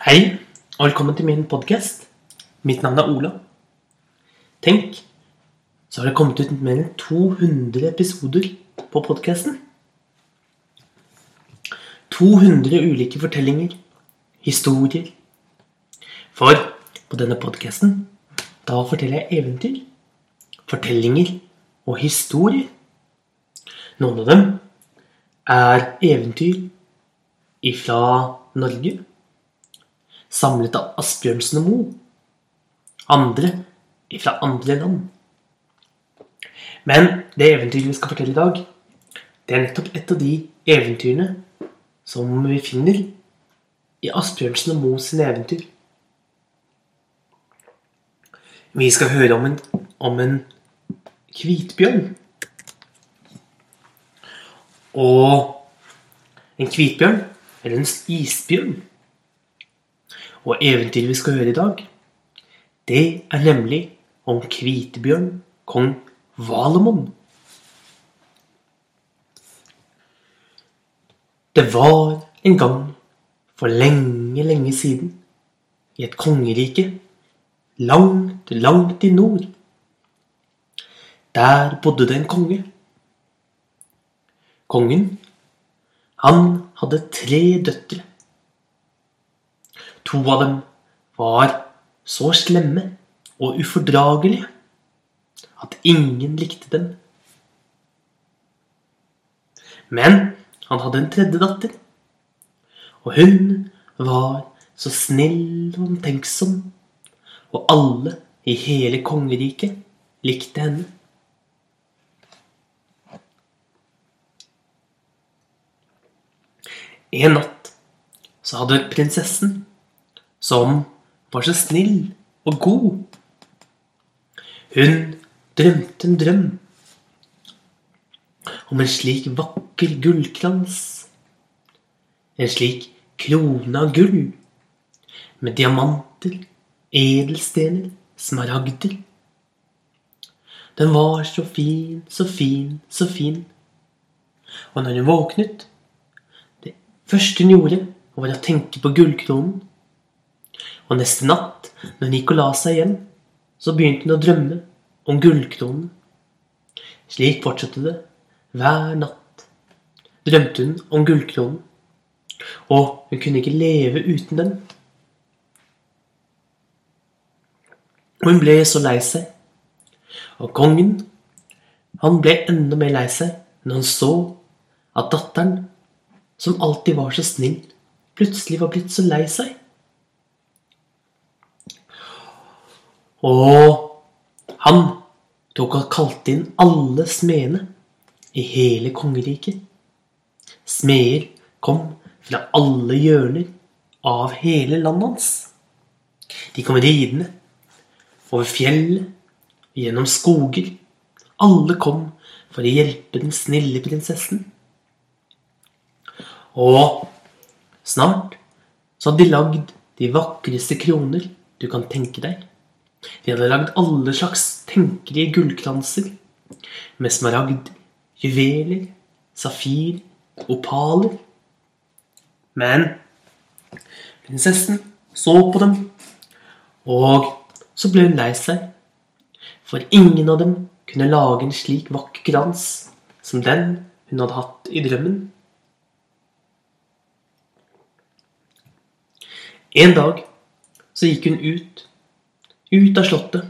Hei, og velkommen til min podkast. Mitt navn er Ola. Tenk, så har det kommet ut mer enn 200 episoder på podkasten. 200 ulike fortellinger, historier. For på denne podkasten, da forteller jeg eventyr, fortellinger og historier. Noen av dem er eventyr ifra Norge samlet av Asbjørnsen og Moe. Andre fra andre land. Men det eventyret vi skal fortelle i dag, det er nettopp et av de eventyrene som vi finner i Asbjørnsen og Moes sine eventyr. Vi skal høre om en, om en hvitbjørn. Og en hvitbjørn, eller en isbjørn, og eventyret vi skal høre i dag, det er nemlig om Kvitebjørn, kong Valemon. Det var en gang for lenge, lenge siden, i et kongerike langt, langt i nord. Der bodde det en konge. Kongen, han hadde tre døtre. To av dem var så slemme og ufordragelige at ingen likte dem. Men han hadde en tredje datter, og hun var så snill og omtenksom, og alle i hele kongeriket likte henne. En natt så hadde prinsessen som var så snill og god. Hun drømte en drøm om en slik vakker gullkrans. En slik krone av gull med diamanter, edelstener, smaragder. Den var så fin, så fin, så fin. Og når hun våknet Det første hun gjorde, var å tenke på gullkronen og neste natt, når hun gikk la seg igjen, så begynte hun å drømme om gullkronen. Slik fortsatte det hver natt. Drømte hun om gullkronen, og hun kunne ikke leve uten den. Hun ble så lei seg. Og kongen, han ble enda mer lei seg når han så at datteren, som alltid var så snill, plutselig var blitt så lei seg. Og han tok og kalte inn alle smedene i hele kongeriket. Smeder kom fra alle hjørner av hele landet hans. De kom ridende over fjellet, gjennom skoger. Alle kom for å hjelpe den snille prinsessen. Og snart så hadde de lagd de vakreste kroner du kan tenke deg. De hadde lagd alle slags tenkelige gullkranser med smaragd, juveler, safir, opaler. Men prinsessen så på dem, og så ble hun lei seg. For ingen av dem kunne lage en slik vakker krans som den hun hadde hatt i drømmen. En dag så gikk hun ut ut av slottet,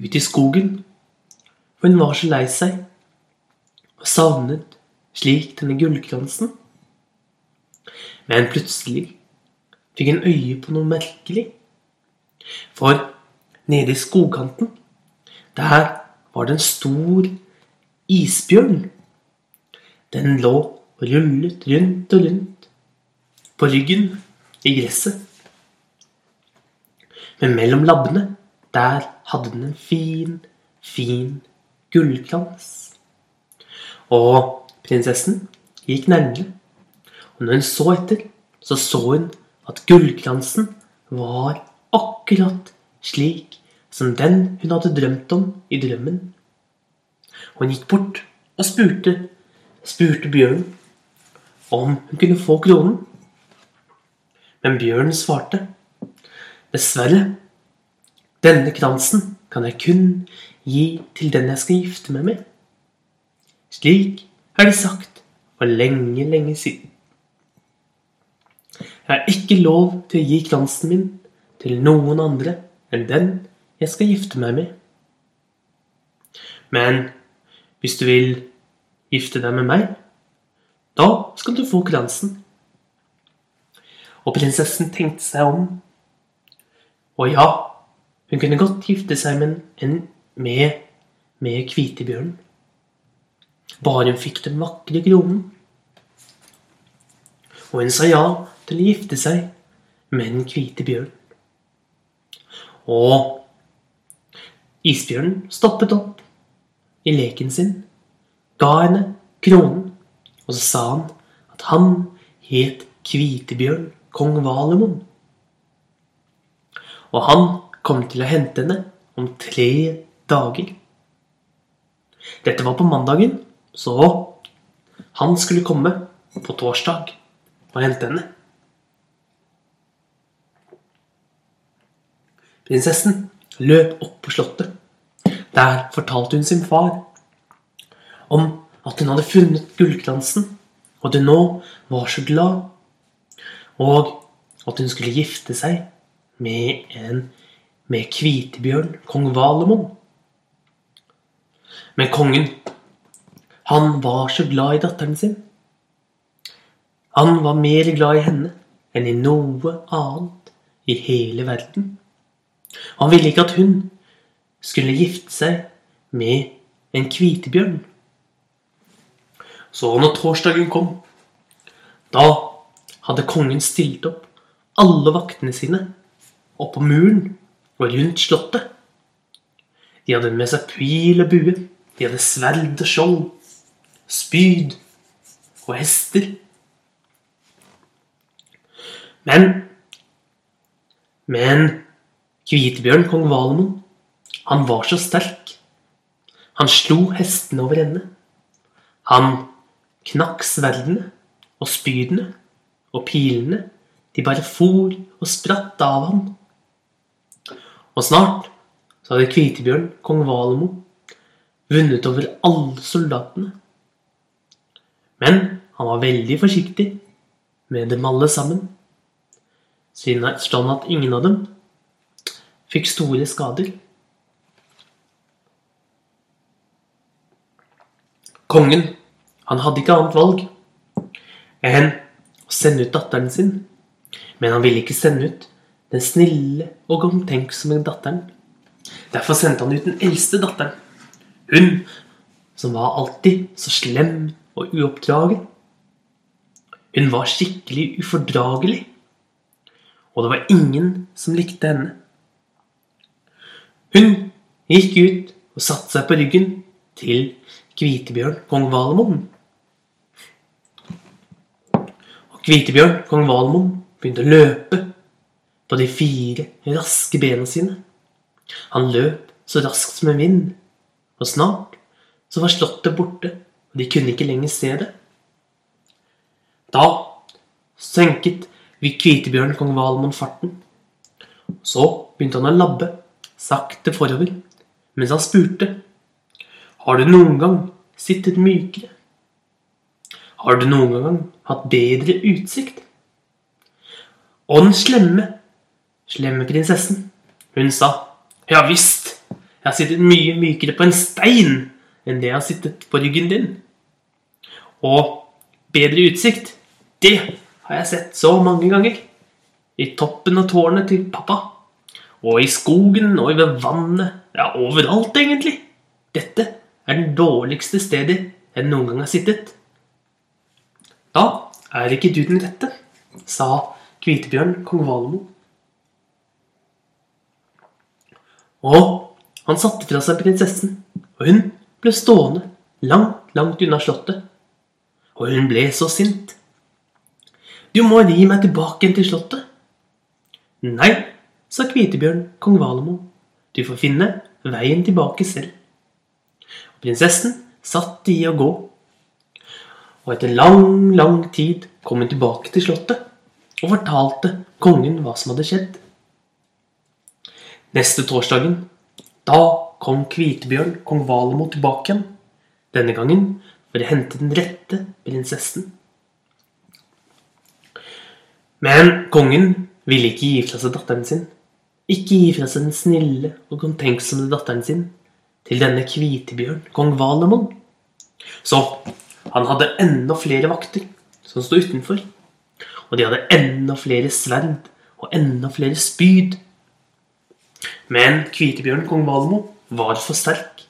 ut i skogen, for hun var så lei seg og savnet slik denne gullkransen. Men plutselig fikk hun øye på noe merkelig. For nede i skogkanten, der var det en stor isbjørn. Den lå og rullet rundt og rundt på ryggen i gresset. Men mellom labbene der hadde den en fin, fin gullglans. Og prinsessen gikk nærmere, og når hun så etter, så så hun at gullglansen var akkurat slik som den hun hadde drømt om i drømmen. Hun gikk bort og spurte, spurte bjørnen om hun kunne få kronen. Men bjørnen svarte, dessverre, denne kransen kan jeg kun gi til den jeg skal gifte meg med. Slik er det sagt for lenge, lenge siden. Jeg har ikke lov til å gi kransen min til noen andre enn den jeg skal gifte meg med. Men hvis du vil gifte deg med meg, da skal du få kransen. Og prinsessen tenkte seg om. Og ja, hun kunne godt gifte seg med, en, med, med Kvitebjørnen. Bare hun fikk den vakre kronen. Og hun sa ja til å gifte seg med den hvite bjørnen. Og isbjørnen stoppet opp i leken sin, ga henne kronen, og så sa han at han het Kvitebjørn kong Valemon. Og han kom til å hente henne om tre dager. Dette var på mandagen, så han skulle komme på torsdag og hente henne. Prinsessen løp opp på slottet. Der fortalte hun sin far om at hun hadde funnet gullkransen, og at hun nå var så glad, og at hun skulle gifte seg med en med Kvitebjørn, kong Valemon. Men kongen, han var så glad i datteren sin. Han var mer glad i henne enn i noe annet i hele verden. Han ville ikke at hun skulle gifte seg med en kvitebjørn. Så når torsdagen kom, da hadde kongen stilt opp alle vaktene sine oppå muren og rundt slottet. De hadde med seg pil og bue. De hadde sverd og skjold, spyd og hester. Men Men Kvitebjørn, kong Valemon, han var så sterk. Han slo hestene over ende. Han knakk sverdene og spydene og pilene. De bare for og spratt av ham. Og snart så hadde Kvitebjørn, kong Valemo, vunnet over alle soldatene. Men han var veldig forsiktig med dem alle sammen, siden at ingen av dem fikk store skader. Kongen han hadde ikke annet valg enn å sende ut datteren sin. Men han ville ikke sende ut den snille og omtenksomme datteren. Derfor sendte han ut den eldste datteren. Hun som var alltid så slem og uoppdragen. Hun var skikkelig ufordragelig. Og det var ingen som likte henne. Hun gikk ut og satte seg på ryggen til Kvitebjørn, kong Valemon. Og Kvitebjørn, kong Valemon, begynte å løpe på de fire raske bena sine. Han løp så raskt som en vind, og snart så var slottet borte, og de kunne ikke lenger se det. Da senket hvitebjørnen kong Valmon farten. Så begynte han å labbe sakte forover mens han spurte. Har du noen gang sittet mykere? Har du noen gang hatt bedre utsikt? Og den slemme, slemme prinsessen, hun sa ja visst, jeg har sittet mye mykere på en stein enn det jeg har sittet på ryggen din. Og bedre utsikt, det har jeg sett så mange ganger. I toppen av tårnet til pappa. Og i skogen og ved vannet. Ja, overalt, egentlig. Dette er det dårligste stedet jeg noen gang har sittet. Da er ikke du den rette, sa Kvitebjørn kong Valmo. Og han satte fra seg prinsessen, og hun ble stående langt, langt unna slottet. Og hun ble så sint. Du må ri meg tilbake til slottet. Nei, sa Kvitebjørn kong Valemo, Du får finne veien tilbake selv. Og prinsessen satt i å gå. Og etter lang, lang tid kom hun tilbake til slottet. og fortalte kongen hva som hadde skjedd. Neste torsdagen, da kom Kvitebjørn kong Valemo tilbake igjen. Denne gangen for å hente den rette prinsessen. Men kongen ville ikke gi fra seg datteren sin. Ikke gi fra seg den snille og omtenksomme datteren sin til denne Kvitebjørn, kong Valemon. Så han hadde enda flere vakter som sto utenfor. Og de hadde enda flere sverd og enda flere spyd. Men Kvitebjørn, kong Valmo var for sterk.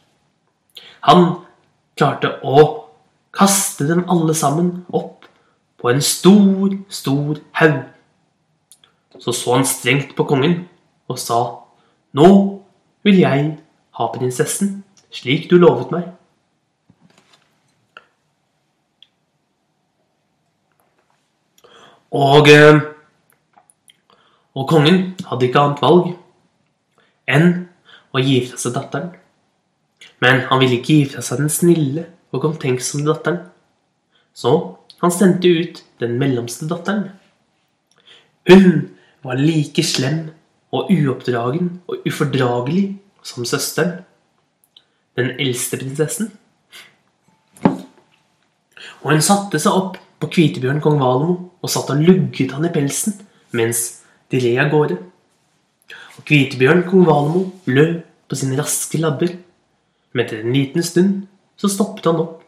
Han klarte å kaste dem alle sammen opp på en stor, stor haug. Så så han strengt på kongen og sa, Nå vil jeg ha prinsessen, slik du lovet meg. Og, eh, og kongen hadde ikke annet valg enn å gi fra seg datteren. Men han ville ikke gi fra seg den snille og omtenksomme datteren. Så han sendte ut den mellomste datteren. Hun var like slem og uoppdragen og ufordragelig som søsteren, den eldste prinsessen. Og hun satte seg opp på Kvitebjørn kong Valmo og satt og lugget han i pelsen mens de red av gårde. Og Kvitebjørn kong Valmo løp på sine raske labber, men etter en liten stund så stoppet han opp.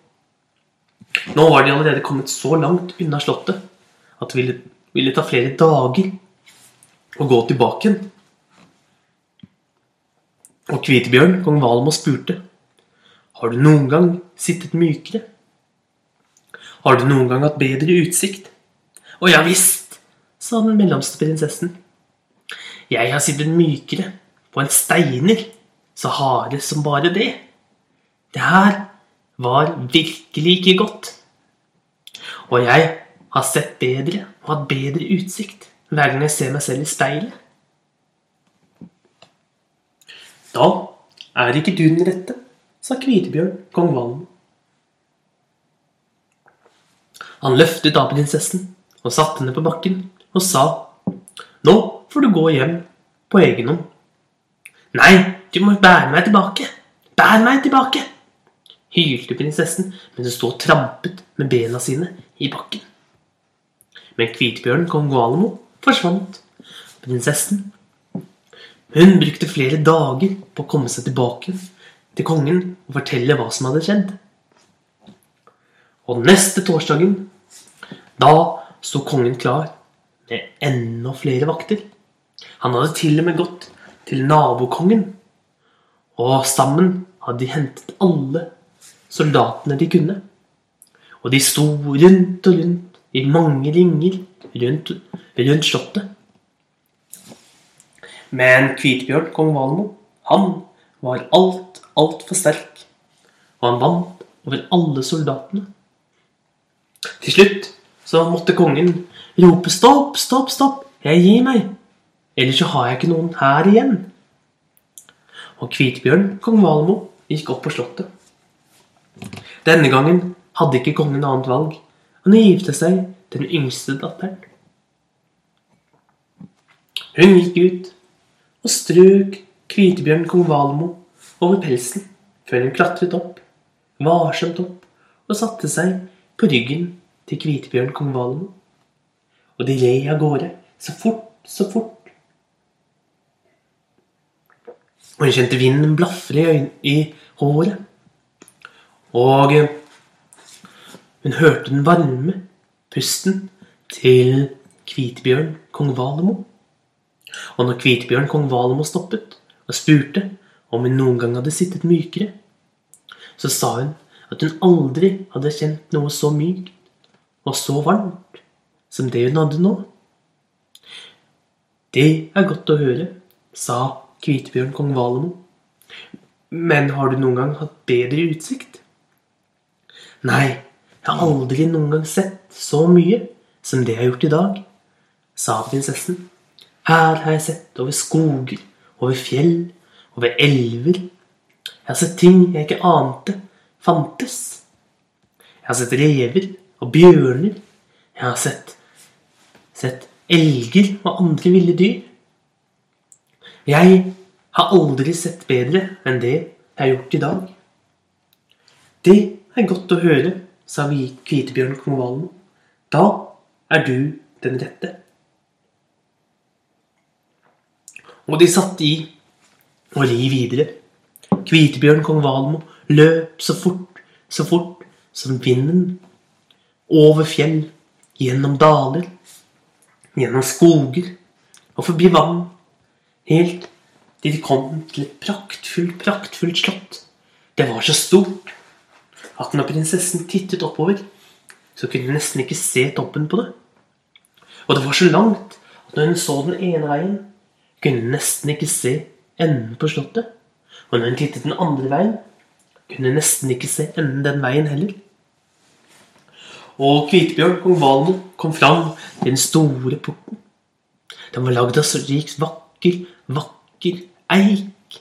Nå var de allerede kommet så langt unna slottet at det ville, ville ta flere dager å gå tilbake igjen. Og Kvitebjørn, kong Valmo, spurte Har du noen gang sittet mykere? Har du noen gang hatt bedre utsikt? Å ja visst, sa den mellomste prinsessen. Jeg har sittet mykere på en steiner, så harde som bare det. Det her var virkelig ikke godt. Og jeg har sett bedre og hatt bedre utsikt hver gang jeg ser meg selv i speilet. Da er ikke du den rette, sa Kvitebjørn, kong Valen. Han løftet av prinsessen og satte henne på bakken og sa, Nå får du gå hjem på egen hånd. Nei, du må bære meg tilbake. Bær meg tilbake! hylte prinsessen mens hun sto og trampet med bena sine i bakken. Men hvitbjørnen kong Gualemo, forsvant. Prinsessen hun brukte flere dager på å komme seg tilbake til kongen og fortelle hva som hadde skjedd. Og neste torsdagen, da sto kongen klar med enda flere vakter. Han hadde til og med gått til nabokongen, og sammen hadde de hentet alle soldatene de kunne. Og de sto rundt og rundt i mange ringer rundt, rundt slottet. Men Kvitbjørn, kong Valmo, han var alt, altfor sterk. Og han vant over alle soldatene. Til slutt så måtte kongen rope 'stopp, stopp, stopp, jeg gir meg'. Ellers så har jeg ikke noen her igjen. Og Kvitbjørn, kong Valmo, gikk opp på slottet. Denne gangen hadde ikke kongen annet valg enn å gifte seg den yngste datteren. Hun gikk ut og strøk Kvitebjørn kong Valmo over pelsen før hun klatret opp, varsomt opp, og satte seg på ryggen til Kvitebjørn kong Valmo. Og de lei av gårde så fort, så fort. Og hun kjente vinden blafre i, håret. Og hun hørte den varme pusten til Kvitebjørn kong Valemo. Og når Kvitebjørn kong Valemo stoppet og spurte om hun noen gang hadde sittet mykere, så sa hun at hun aldri hadde kjent noe så mykt og så varmt som det hun hadde nå. Det er godt å høre, sa Kvitbjørn kong Valemo. Men har du noen gang hatt bedre utsikt? Nei, jeg har aldri noen gang sett så mye som det jeg har gjort i dag, sa prinsessen. Her har jeg sett over skoger, over fjell, over elver. Jeg har sett ting jeg ikke ante fantes. Jeg har sett rever og bjørner. Jeg har sett, sett elger og andre ville dyr. Jeg har aldri sett bedre enn det jeg har gjort i dag. Det er godt å høre, sa Kvitebjørn kong Valmo. Da er du den rette. Og de satt i og ri videre. Kvitebjørn kong Valmo løp så fort, så fort som vinden. Over fjell, gjennom daler, gjennom skoger og forbi vann. Helt til de kom til et praktfullt, praktfullt slott. Det var så stort at når prinsessen tittet oppover, så kunne hun nesten ikke se toppen på det. Og det var så langt at når hun så den ene veien, kunne hun nesten ikke se enden på slottet. Og når hun tittet den andre veien, kunne hun nesten ikke se enden den veien heller. Og Kvitebjørn, kong Valmo, kom fram til den store porten. Den var lagd av så rik, vakker, vakker eik.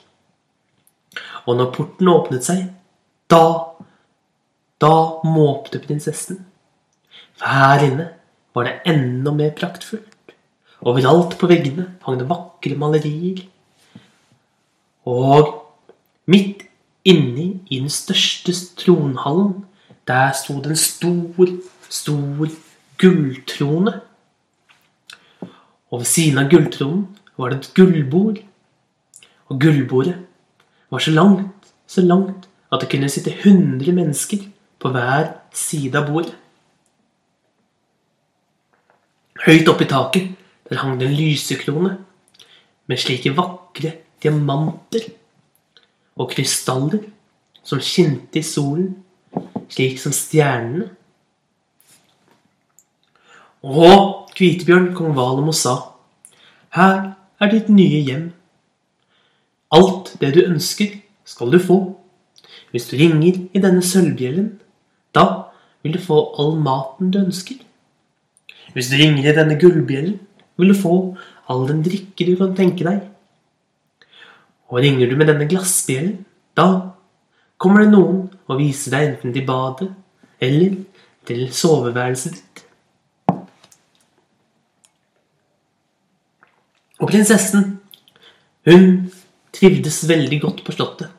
Og når porten åpnet seg, da Da måpte prinsessen. For her inne var det enda mer praktfullt. Overalt på veggene hang det vakre malerier. Og midt inni i den største tronhallen, der sto det en stor, stor gulltrone. Og ved siden av gulltronen var det et gullbord. Og gullbordet var så langt, så langt at det kunne sitte 100 mennesker på hver side av bordet. Høyt oppe i taket der hang det en lysekrone med slike vakre diamanter og krystaller som skinte i solen, slik som stjernene. Og Kvitebjørn kong Valemo sa, her er ditt nye hjem. Alt det du ønsker, skal du få. Hvis du ringer i denne sølvbjellen, da vil du få all maten du ønsker. Hvis du ringer i denne gullbjellen, vil du få all den drikke du kan tenke deg. Og ringer du med denne glassbjellen, da kommer det noen og viser deg enten til badet eller til soveværelset ditt. Og prinsessen, hun trivdes veldig godt på slottet.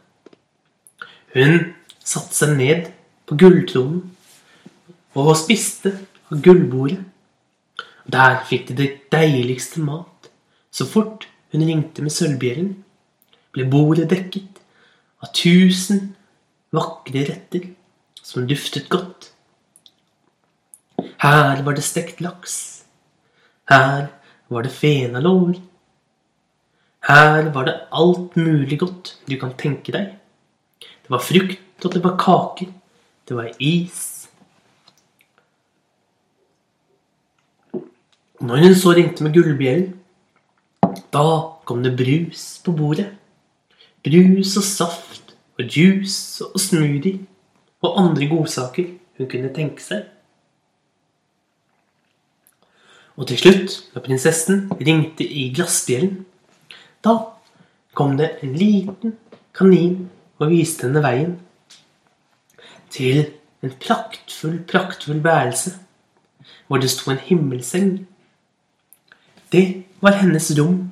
Hun satte seg ned på gulltronen og spiste av gullbordet. Der fikk de det deiligste mat. Så fort hun ringte med sølvbjellen, ble bordet dekket av tusen vakre retter som duftet godt. Her var det stekt laks. Her var det fenalår. Her var det alt mulig godt du kan tenke deg. Det var frukt, og det var kaker. Det var is. Når hun så ringte med gullbjellen, da kom det brus på bordet. Brus og saft og juice og smoothie og andre godsaker hun kunne tenke seg. Og til slutt, da prinsessen ringte i glassbjellen, da kom det en liten kanin og viste henne veien til en praktfull, praktfull værelse hvor det sto en himmelseng. Det var hennes rom.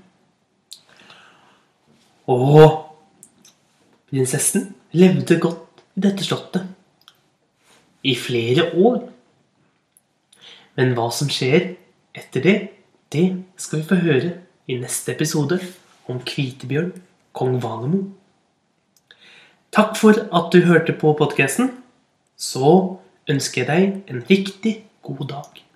Og Prinsessen levde godt i dette slottet i flere år. Men hva som skjer etter det, det skal vi få høre i neste episode om Kvitebjørn, kong Valemo. Takk for at du hørte på podkasten. Så ønsker jeg deg en riktig god dag.